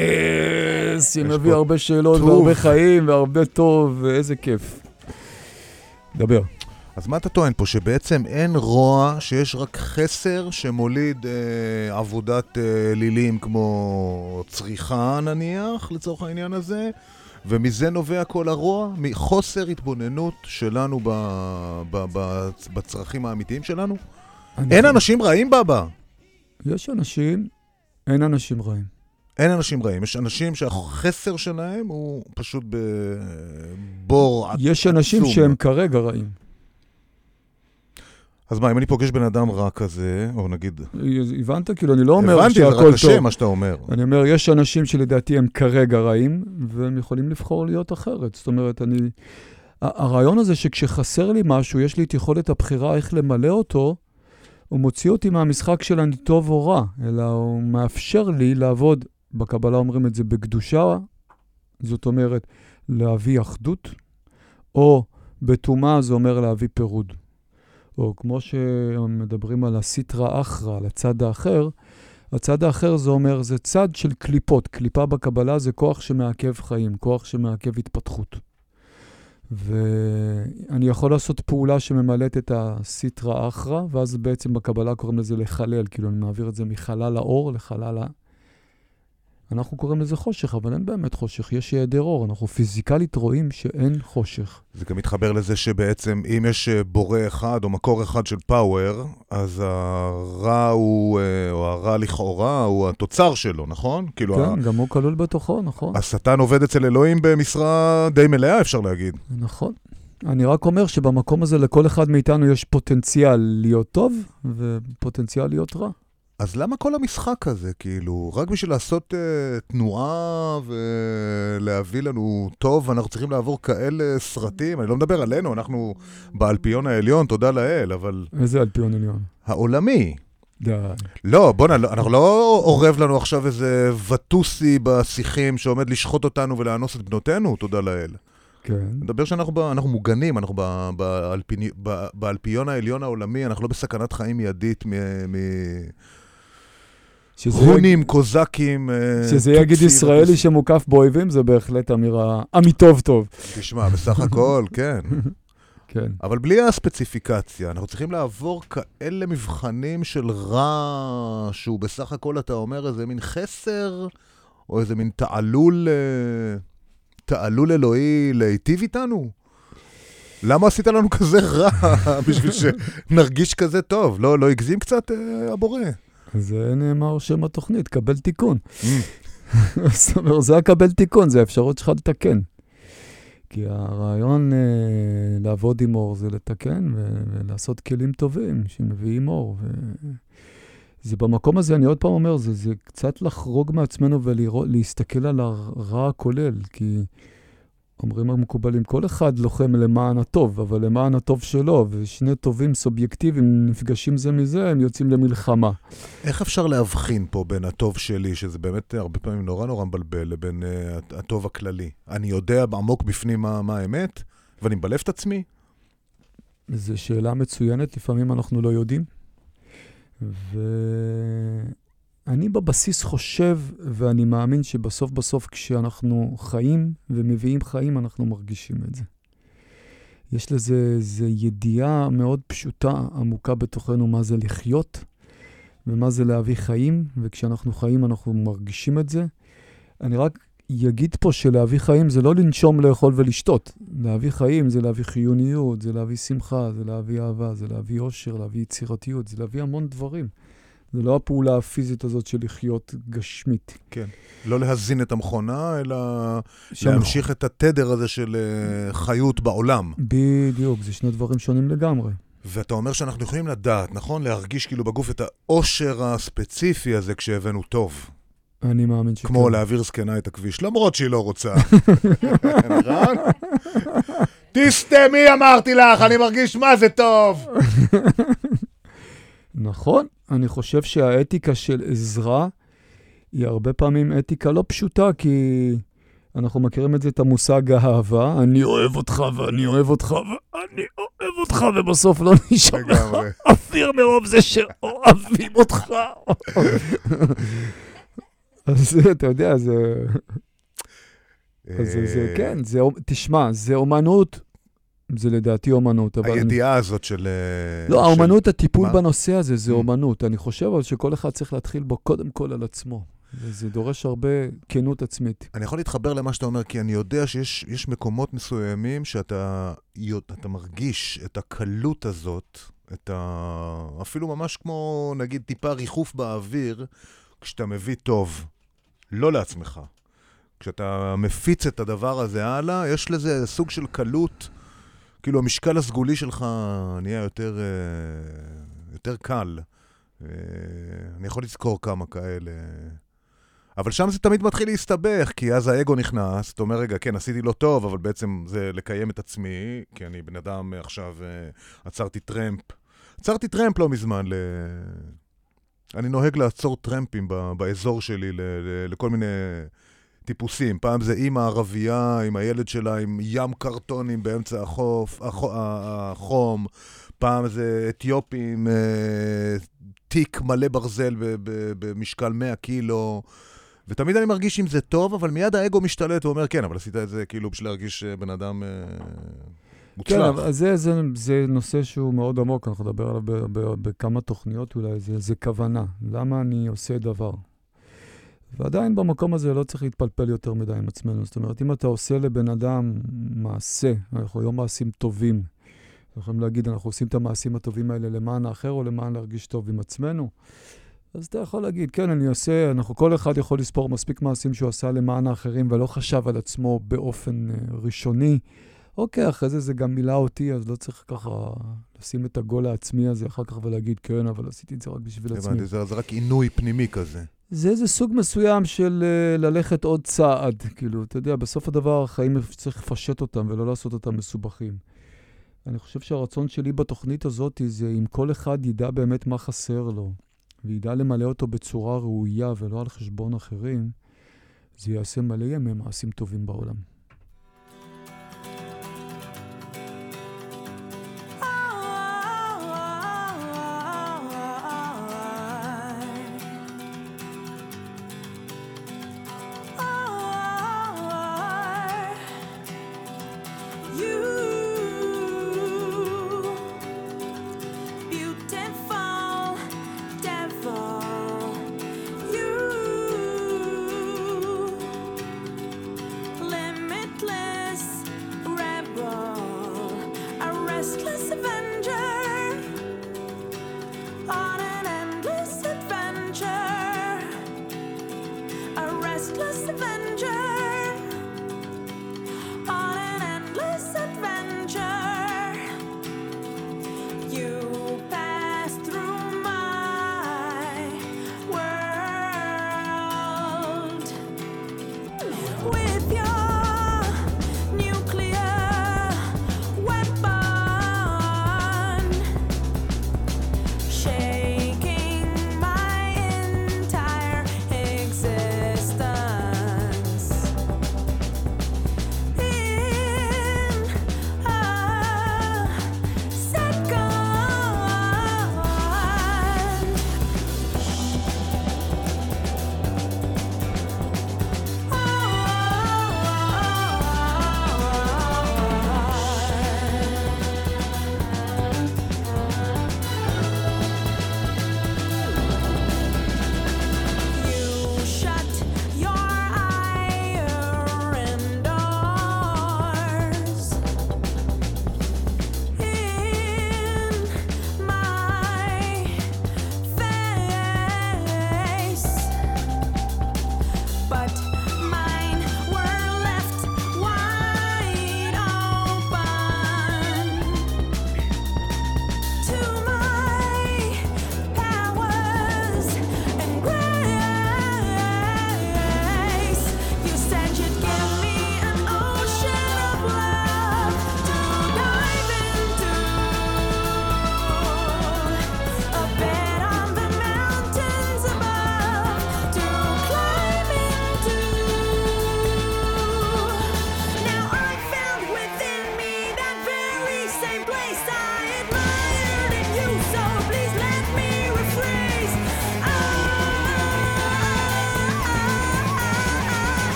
שמביא הרבה שאלות. והרבה חיים והרבה טוב, ואיזה כיף. דבר. אז מה אתה טוען פה? שבעצם אין רוע, שיש רק חסר שמוליד אה, עבודת אה, לילים כמו צריכה נניח, לצורך העניין הזה, ומזה נובע כל הרוע? מחוסר התבוננות שלנו ב, ב, ב, בצרכים האמיתיים שלנו? אין אנשים רעים, בבא. יש אנשים, אין אנשים רעים. אין אנשים רעים. יש אנשים שהחסר שלהם הוא פשוט בבור עצום. יש אנשים שהם כרגע רעים. אז מה, אם אני פוגש בן אדם רע כזה, או נגיד... הבנת? כאילו, אני לא אומר הבנתי, זה שהכל רק קשה טוב. מה שאתה אומר. אני אומר, יש אנשים שלדעתי הם כרגע רעים, והם יכולים לבחור להיות אחרת. זאת אומרת, אני... הרעיון הזה שכשחסר לי משהו, יש לי את יכולת הבחירה איך למלא אותו, הוא מוציא אותי מהמשחק של אני טוב או רע, אלא הוא מאפשר לי לעבוד, בקבלה אומרים את זה בקדושה, זאת אומרת, להביא אחדות, או בטומאה זה אומר להביא פירוד. או כמו שמדברים על הסיטרא אחרא, על הצד האחר, הצד האחר זה אומר, זה צד של קליפות. קליפה בקבלה זה כוח שמעכב חיים, כוח שמעכב התפתחות. ואני יכול לעשות פעולה שממלאת את הסיטרא אחרא, ואז בעצם בקבלה קוראים לזה לחלל, כאילו אני מעביר את זה מחלל האור לחלל. אנחנו קוראים לזה חושך, אבל אין באמת חושך, יש היעדר אור. אנחנו פיזיקלית רואים שאין חושך. זה גם מתחבר לזה שבעצם אם יש אה, בורא אחד או מקור אחד של פאוור, אז הרע הוא, אה, או הרע לכאורה, הוא התוצר שלו, נכון? כאילו, ה- כן, גם הוא כלול בתוכו, נכון. השטן עובד אצל אלוהים במשרה די מלאה, אפשר להגיד. נכון. אני רק אומר שבמקום הזה לכל אחד מאיתנו יש פוטנציאל להיות טוב ופוטנציאל להיות רע. אז למה כל המשחק הזה, כאילו, רק בשביל לעשות uh, תנועה ולהביא לנו טוב, אנחנו צריכים לעבור כאלה סרטים? אני לא מדבר עלינו, אנחנו באלפיון העליון, תודה לאל, אבל איזה אלפיון עליון. העולמי. די. לא, בוא'נה, לא- אנחנו לא אורב לנו עכשיו איזה וטוסי בשיחים שעומד לשחוט אותנו ולאנוס את בנותינו, תודה לאל. כן. נדבר שאנחנו ב, אנחנו מוגנים, אנחנו ב, באלפיני, ב, באלפיון העליון העולמי, אנחנו לא בסכנת חיים מיידית מ... הונים, קוזקים, אה, שזה יגיד ישראלי שמוקף באויבים, זה בהחלט אמירה, אמיתוב טוב. תשמע, בסך הכל, כן. כן. אבל בלי הספציפיקציה, אנחנו צריכים לעבור כאלה מבחנים של רע, שהוא בסך הכל, אתה אומר, איזה מין חסר, או איזה מין תעלול, אה, תעלול אלוהי להיטיב איתנו? למה עשית לנו כזה רע בשביל שנרגיש כזה טוב? לא, לא הגזים קצת, אה, הבורא? זה נאמר שם התוכנית, קבל תיקון. זאת אומרת, זה הקבל תיקון, זה האפשרות שלך לתקן. כי הרעיון אה, לעבוד עם אור זה לתקן ו- ולעשות כלים טובים שמביאים אור. ו... זה במקום הזה, אני עוד פעם אומר, זה, זה קצת לחרוג מעצמנו ולהסתכל על הרע הכולל, כי אומרים המקובלים, כל אחד לוחם למען הטוב, אבל למען הטוב שלו, ושני טובים סובייקטיביים נפגשים זה מזה, הם יוצאים למלחמה. איך אפשר להבחין פה בין הטוב שלי, שזה באמת הרבה פעמים נורא נורא מבלבל, לבין uh, הטוב הכללי? אני יודע עמוק בפנים מה, מה האמת, ואני מבלף את עצמי? זו שאלה מצוינת, לפעמים אנחנו לא יודעים. ואני בבסיס חושב, ואני מאמין שבסוף בסוף כשאנחנו חיים ומביאים חיים, אנחנו מרגישים את זה. יש לזה איזו ידיעה מאוד פשוטה, עמוקה בתוכנו, מה זה לחיות ומה זה להביא חיים, וכשאנחנו חיים אנחנו מרגישים את זה. אני רק יגיד פה שלהביא חיים זה לא לנשום, לאכול ולשתות. להביא חיים זה להביא חיוניות, זה להביא שמחה, זה להביא אהבה, זה להביא אושר, להביא יצירתיות, זה להביא המון דברים. זה לא הפעולה הפיזית הזאת של לחיות גשמית. כן. לא להזין את המכונה, אלא שם- להמשיך את התדר הזה של uh, חיות בעולם. בדיוק, זה שני דברים שונים לגמרי. ואתה אומר שאנחנו יכולים לדעת, נכון? להרגיש כאילו בגוף את האושר הספציפי הזה כשהבאנו טוב. אני מאמין שכן. כמו להעביר זקנה את הכביש, למרות שהיא לא רוצה. נכון? תסתמי, אמרתי לך, אני מרגיש מה זה טוב. נכון, אני חושב שהאתיקה של עזרה היא הרבה פעמים אתיקה לא פשוטה, כי אנחנו מכירים את זה, את המושג האהבה, אני אוהב אותך ואני אוהב אותך ואני אוהב אותך, ובסוף לא נשאר לך. אוויר מרוב זה שאוהבים אותך. אז אתה יודע, זה... אז זה, זה, אה, כן, זה, תשמע, זה אומנות, זה לדעתי אומנות, אבל... אני- הידיעה הזאת של... אה, לא, של- האומנות, הטיפול מה? בנושא הזה, זה Mm. אומנות. אני חושב אבל שכל אחד צריך להתחיל בו קודם כל על עצמו. וזה דורש הרבה כנות עצמית. אני יכול להתחבר למה שאתה אומר, כי אני יודע שיש יש מקומות מסוימים שאתה אתה מרגיש את הקלות הזאת, את ה... אפילו ממש כמו, נגיד, טיפה ריחוף באוויר, כשאתה מביא טוב, לא לעצמך. כשאתה מפיץ את הדבר הזה הלאה, יש לזה סוג של קלות, כאילו המשקל הסגולי שלך נהיה יותר, אה, יותר קל. אה, אני יכול לזכור כמה כאלה. אבל שם זה תמיד מתחיל להסתבך, כי אז האגו נכנס, אתה אומר, רגע, כן, עשיתי לא טוב, אבל בעצם זה לקיים את עצמי, כי אני בן אדם אה, עכשיו, עצרתי טרמפ. עצרתי טרמפ לא מזמן, ל... אני נוהג לעצור טרמפים ב- באזור שלי ל- ל- לכל מיני טיפוסים. פעם זה אימא ערבייה עם הילד שלה עם ים קרטונים באמצע החוף, החו- ה- החום. פעם זה אתיופים, אה, תיק מלא ברזל במשקל 100 קילו. ותמיד אני מרגיש עם זה טוב, אבל מיד האגו משתלט ואומר, כן, אבל עשית את זה כאילו בשביל להרגיש אה, בן אדם אה, כן, מוצלח. אבל זה, זה, זה נושא שהוא מאוד עמוק, אנחנו נדבר עליו בכמה תוכניות אולי, זה, זה כוונה. למה אני עושה דבר? ועדיין במקום הזה לא צריך להתפלפל יותר מדי עם עצמנו. זאת אומרת, אם אתה עושה לבן אדם מעשה, אנחנו היום מעשים טובים, אנחנו יכולים להגיד, אנחנו עושים את המעשים הטובים האלה למען האחר או למען להרגיש טוב עם עצמנו, אז אתה יכול להגיד, כן, אני עושה, אנחנו, כל אחד יכול לספור מספיק מעשים שהוא עשה למען האחרים ולא חשב על עצמו באופן אה, ראשוני. אוקיי, אחרי זה זה גם מילא אותי, אז לא צריך ככה לשים את הגול העצמי הזה אחר כך ולהגיד, כן, אבל עשיתי את זה רק בשביל עצמי. הבנתי, זה רק עינוי פנימי כזה. זה איזה סוג מסוים של uh, ללכת עוד צעד, כאילו, אתה יודע, בסוף הדבר, החיים צריך לפשט אותם ולא לעשות אותם מסובכים. אני חושב שהרצון שלי בתוכנית הזאת זה אם כל אחד ידע באמת מה חסר לו, וידע למלא אותו בצורה ראויה ולא על חשבון אחרים, זה יעשה מלא ימי מעשים טובים בעולם.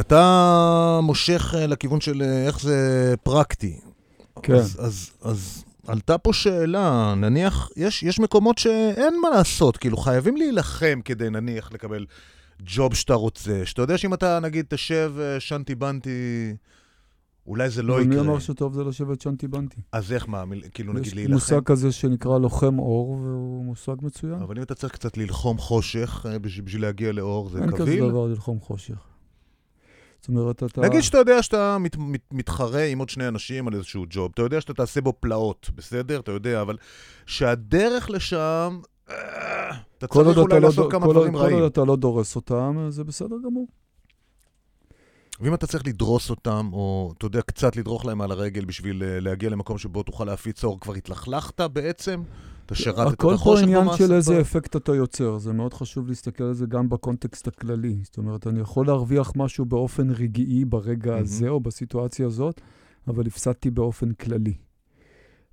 אתה מושך אה, לכיוון של אה, איך זה פרקטי. כן. אז, אז, אז עלתה פה שאלה, נניח, יש, יש מקומות שאין מה לעשות, כאילו חייבים להילחם כדי נניח לקבל ג'וב שאתה רוצה, שאתה יודע שאם אתה נגיד תשב אה, שנטי בנטי, אולי זה לא יקרה. אמר שטוב זה לשבת שנטי בנטי? אז איך מה, מיל- כאילו נגיד יש להילחם? מושג כזה שנקרא לוחם אור, והוא מושג מצוין. אבל אם אתה צריך קצת ללחום חושך בשביל להגיע לאור, זה אין כזה קביל? דבר ללחום חושך. זאת אומרת, אתה... נגיד שאתה יודע שאתה מת, מת, מתחרה עם עוד שני אנשים על איזשהו ג'וב, אתה יודע שאתה תעשה בו פלאות, בסדר? אתה יודע, אבל שהדרך לשם, אה, אתה כל צריך אולי לא לעשות דו- כמה כל דברים כל רעים. עוד אתה לא דורס אותם, זה בסדר גמור. ואם אתה צריך לדרוס אותם, או אתה יודע, קצת לדרוך להם על הרגל בשביל אה, להגיע למקום שבו תוכל להפיץ אור, כבר התלכלכת בעצם? אתה שירתת את הכל פה החושך עניין במעשה? של איזה אפקט אתה יוצר, זה מאוד חשוב להסתכל על זה גם בקונטקסט הכללי. זאת אומרת, אני יכול להרוויח משהו באופן רגעי ברגע מהמם. הזה או בסיטואציה הזאת, אבל הפסדתי באופן כללי.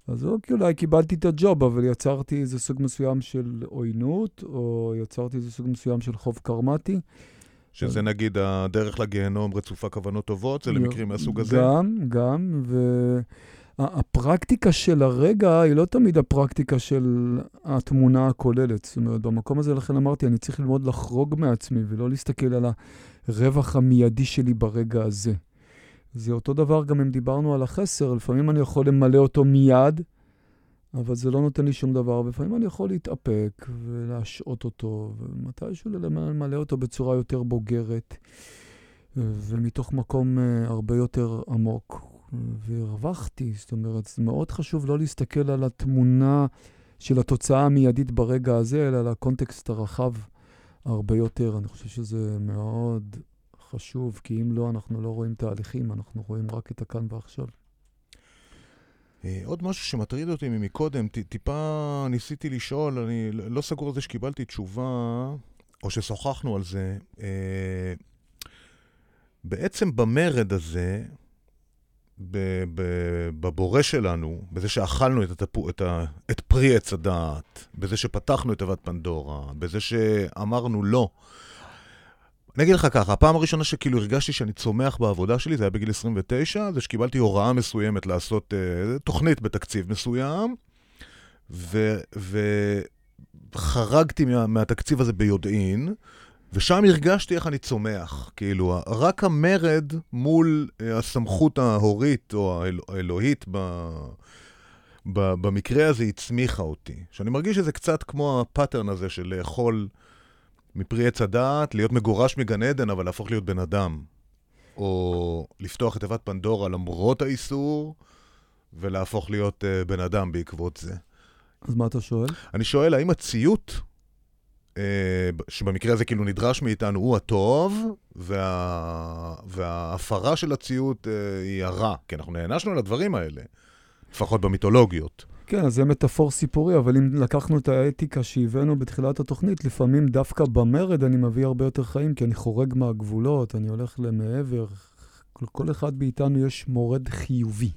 אז אוקיי, אולי קיבלתי את הג'וב, אבל יצרתי איזה סוג מסוים של עוינות, או יצרתי איזה סוג מסוים של חוב קרמטי. שזה נגיד הדרך לגיהנום רצופה כוונות טובות, זה למקרים מהסוג הזה? גם, גם, והפרקטיקה של הרגע היא לא תמיד הפרקטיקה של התמונה הכוללת. זאת אומרת, במקום הזה, לכן אמרתי, אני צריך ללמוד לחרוג מעצמי ולא להסתכל על הרווח המיידי שלי ברגע הזה. זה אותו דבר גם אם דיברנו על החסר, לפעמים אני יכול למלא אותו מיד, אבל זה לא נותן לי שום דבר, ולפעמים אני יכול להתאפק ולהשעות אותו, ומתישהו למלא אותו בצורה יותר בוגרת. ומתוך מקום uh, הרבה יותר עמוק. והרווחתי, זאת אומרת, זה מאוד חשוב לא להסתכל על התמונה של התוצאה המיידית ברגע הזה, אלא על הקונטקסט הרחב הרבה יותר. אני חושב שזה מאוד חשוב, כי אם לא, אנחנו לא רואים תהליכים, אנחנו רואים רק את הכאן ועכשיו. אה, עוד משהו שמטריד אותי ממקודם, טיפה ניסיתי לשאול, אני ל- לא סגור על זה שקיבלתי תשובה, או ששוחחנו על זה. אה, בעצם במרד הזה, בבורא שלנו, בזה שאכלנו את, התפו, את, ה, את פרי עץ הדעת, בזה שפתחנו את תיבת פנדורה, בזה שאמרנו לא. אני אגיד לך ככה, הפעם הראשונה שכאילו הרגשתי שאני צומח בעבודה שלי, זה היה בגיל 29, זה שקיבלתי הוראה מסוימת לעשות uh, תוכנית בתקציב מסוים, וחרגתי מה, מהתקציב הזה ביודעין, ושם הרגשתי איך אני צומח. כאילו, רק המרד מול uh, הסמכות ההורית או האל- האלוהית ב... ב- במקרה הזה הצמיחה אותי. שאני מרגיש שזה קצת כמו הפאטרן הזה של לאכול מפרי עץ הדעת, להיות מגורש מגן עדן, אבל להפוך להיות בן אדם. או לפתוח את תיבת פנדורה למרות האיסור, ולהפוך להיות uh, בן אדם בעקבות זה. אז מה אתה שואל? אני שואל, האם הציות, שבמקרה הזה כאילו נדרש מאיתנו, הוא הטוב, וה... וההפרה של הציות uh, היא הרע? כי אנחנו נענשנו על הדברים האלה, לפחות במיתולוגיות. כן, זה מטאפור סיפורי, אבל אם לקחנו את האתיקה שהבאנו בתחילת התוכנית, לפעמים דווקא במרד אני מביא הרבה יותר חיים, כי אני חורג מהגבולות, אני הולך למעבר. כל אחד מאיתנו יש מורד חיובי.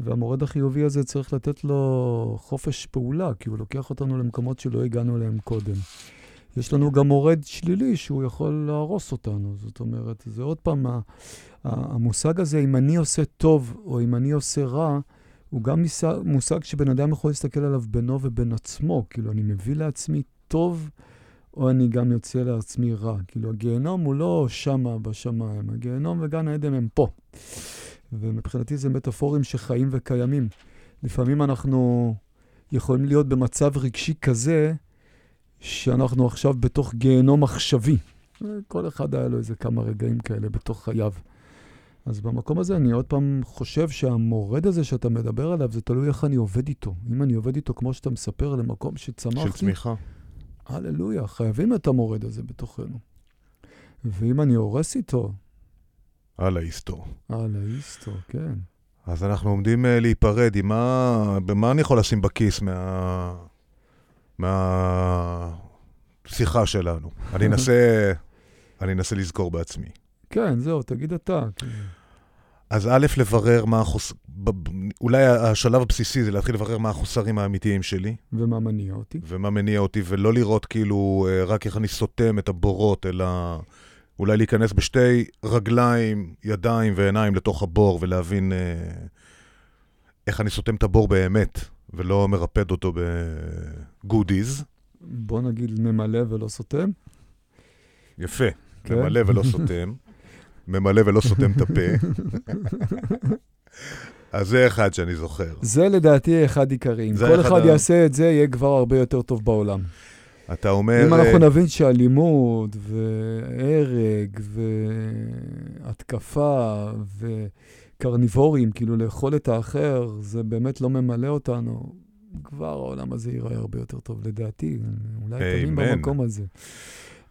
והמורד החיובי הזה צריך לתת לו חופש פעולה, כי הוא לוקח אותנו למקומות שלא הגענו אליהם קודם. יש לנו גם מורד שלילי שהוא יכול להרוס אותנו. זאת אומרת, זה עוד פעם, המושג הזה, אם אני עושה טוב או אם אני עושה רע, הוא גם מושג שבן אדם יכול להסתכל עליו בינו ובין עצמו. כאילו, אני מביא לעצמי טוב, או אני גם יוצא לעצמי רע. כאילו, הגיהנום הוא לא שמה בשמיים, הגיהנום וגן העדן הם פה. ומבחינתי זה מטאפורים שחיים וקיימים. לפעמים אנחנו יכולים להיות במצב רגשי כזה, שאנחנו עכשיו בתוך גיהנום עכשווי. כל אחד היה לו איזה כמה רגעים כאלה בתוך חייו. אז במקום הזה אני עוד פעם חושב שהמורד הזה שאתה מדבר עליו, זה תלוי איך אני עובד איתו. אם אני עובד איתו כמו שאתה מספר, למקום של שצמחתי, צמיחה. הללויה, חייבים את המורד הזה בתוכנו. ואם אני הורס איתו, על ההיסטור. הלאה, איסטו, כן. אז אנחנו עומדים uh, להיפרד, עם מה... במה אני יכול לשים בכיס מה... מהשיחה שלנו? אני אנסה... אני אנסה לזכור בעצמי. כן, זהו, תגיד אתה. כן. אז א', לברר מה החוס... אולי השלב הבסיסי זה להתחיל לברר מה החוסרים האמיתיים שלי, ומה מניע אותי? ומה מניע אותי, ולא לראות כאילו אה, רק איך אני סותם את הבורות, אלא אולי להיכנס בשתי רגליים, ידיים ועיניים לתוך הבור ולהבין אה, איך אני סותם את הבור באמת, ולא מרפד אותו בגודיז. בוא נגיד ממלא ולא סותם. יפה, כן. ממלא ולא סותם. ממלא ולא סותם את הפה. אז זה אחד שאני זוכר. זה לדעתי אחד עיקרי. אם זה כל אחד אחד יעשה את זה, יהיה כבר הרבה יותר טוב בעולם. אתה אומר... אם אנחנו אה, נבין שאלימות והרג והתקפה וקרניבורים, כאילו לאכול את האחר, זה באמת לא ממלא אותנו, כבר העולם הזה ייראה הרבה יותר טוב, לדעתי. אולי אמן. במקום הזה.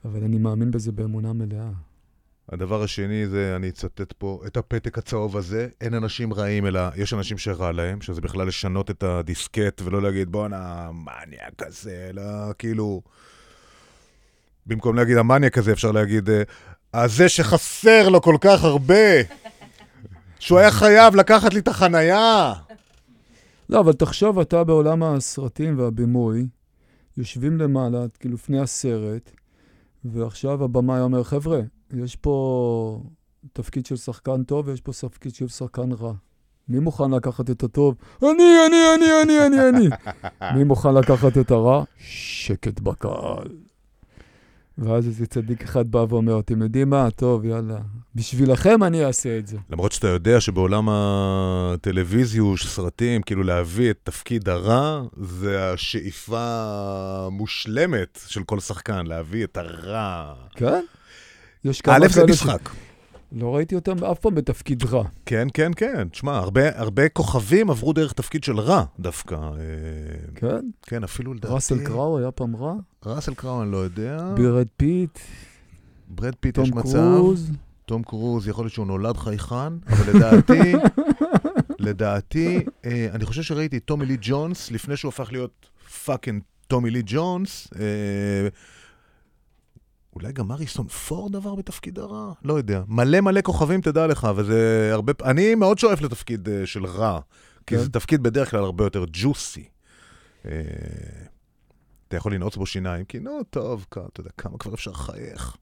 אבל אני מאמין בזה באמונה מלאה. הדבר השני זה, אני אצטט פה את הפתק הצהוב הזה, אין אנשים רעים, אלא יש אנשים שרע להם, שזה בכלל לשנות את הדיסקט ולא להגיד בואנה, מניאק הזה, אלא כאילו... במקום להגיד המניאק הזה, אפשר להגיד, אה, הזה שחסר לו כל כך הרבה, שהוא היה חייב לקחת לי את החנייה. לא, אבל תחשוב, אתה בעולם הסרטים והבימוי, יושבים למעלה, כאילו לפני הסרט, ועכשיו הבמאי אומר, חבר'ה, יש פה תפקיד של שחקן טוב ויש פה תפקיד של שחקן רע. מי מוכן לקחת את הטוב? אני, אני, אני, אני, אני, אני. מי מוכן לקחת את הרע? שקט בקהל. ואז איזה צדיק אחד בא ואומר, אתם יודעים מה? טוב, יאללה. בשבילכם אני אעשה את זה. למרות שאתה יודע שבעולם הטלוויזיוש, סרטים, כאילו להביא את תפקיד הרע, זה השאיפה המושלמת של כל שחקן, להביא את הרע. כן? יש כמה א', זה כאלה משחק. לא ראיתי אותם אף פעם בתפקיד רע. כן, כן, כן. תשמע, הרבה, הרבה כוכבים עברו דרך תפקיד של רע דווקא. אה, כן? כן, אפילו לדעתי... ראסל קראו היה פעם רע? ראסל קראו, אני לא יודע. ברד פיט, ברד פיט יש תום מצב. קרוז. תום קרוז, יכול להיות שהוא נולד חייכן, אבל לדעתי, לדעתי, אה, אני חושב שראיתי טומי לי ג'ונס, לפני שהוא הפך להיות fucking טומי לי ג'ונס. אה, אולי גם הריסון פורד עבר בתפקיד הרע? לא יודע. מלא מלא כוכבים, תדע לך, וזה הרבה... אני מאוד שואף לתפקיד אה, של רע, כי כן. זה תפקיד בדרך כלל הרבה יותר ג'וסי. אה, אתה יכול לנעוץ בו שיניים, כי נו, טוב, אתה יודע, כמה כבר אפשר לחייך.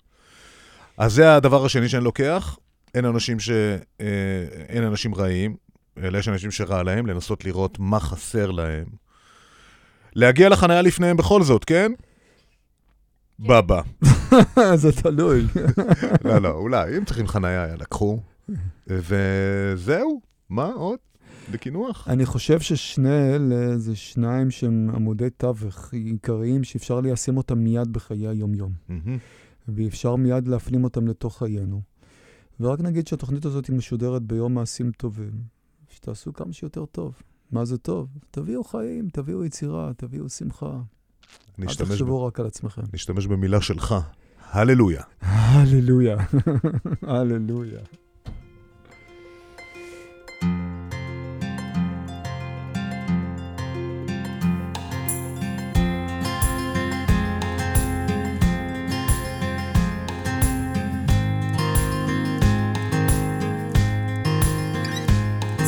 אז זה הדבר השני שאני לוקח. אין אנשים ש... אה, אין אנשים רעים, אלא יש אנשים שרע להם, לנסות לראות מה חסר להם. להגיע לחניה לפניהם בכל זאת, כן? בבא. זה תלוי. לא, לא, אולי, אם צריכים חניה, יאללה, קחו. וזהו, מה עוד? בקינוח. אני חושב ששני אלה זה שניים שהם עמודי תווך עיקריים שאפשר ליישם אותם מיד בחיי היום-יום. ואפשר מיד להפנים אותם לתוך חיינו. ורק נגיד שהתוכנית הזאת היא משודרת ביום מעשים טובים, שתעשו כמה שיותר טוב. מה זה טוב? תביאו חיים, תביאו יצירה, תביאו שמחה. אל נשתמש, ב... תחשבו רק על עצמכם. נשתמש במילה שלך, הללויה. הללויה. הללויה.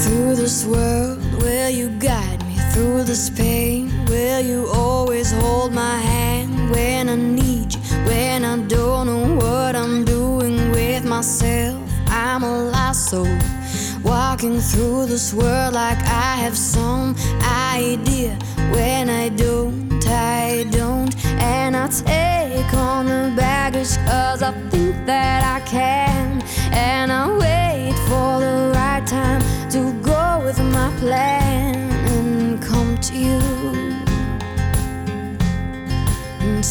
Through this world, will you guide me? Through this pain, will you always hold my hand when I need you? When I don't know what I'm doing with myself, I'm a lost soul. Walking through this world like I have some idea. When I don't, I don't. And I take on the baggage cause I think that I can. And I wait for the right time to go with my plan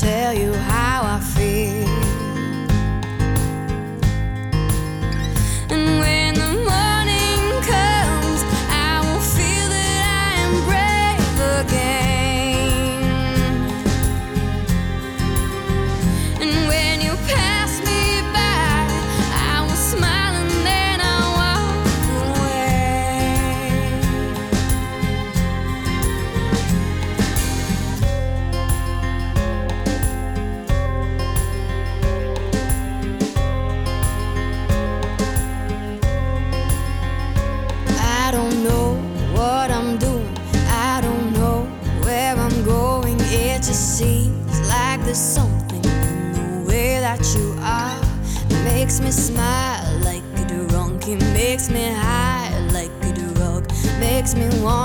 tell you how I feel. me one.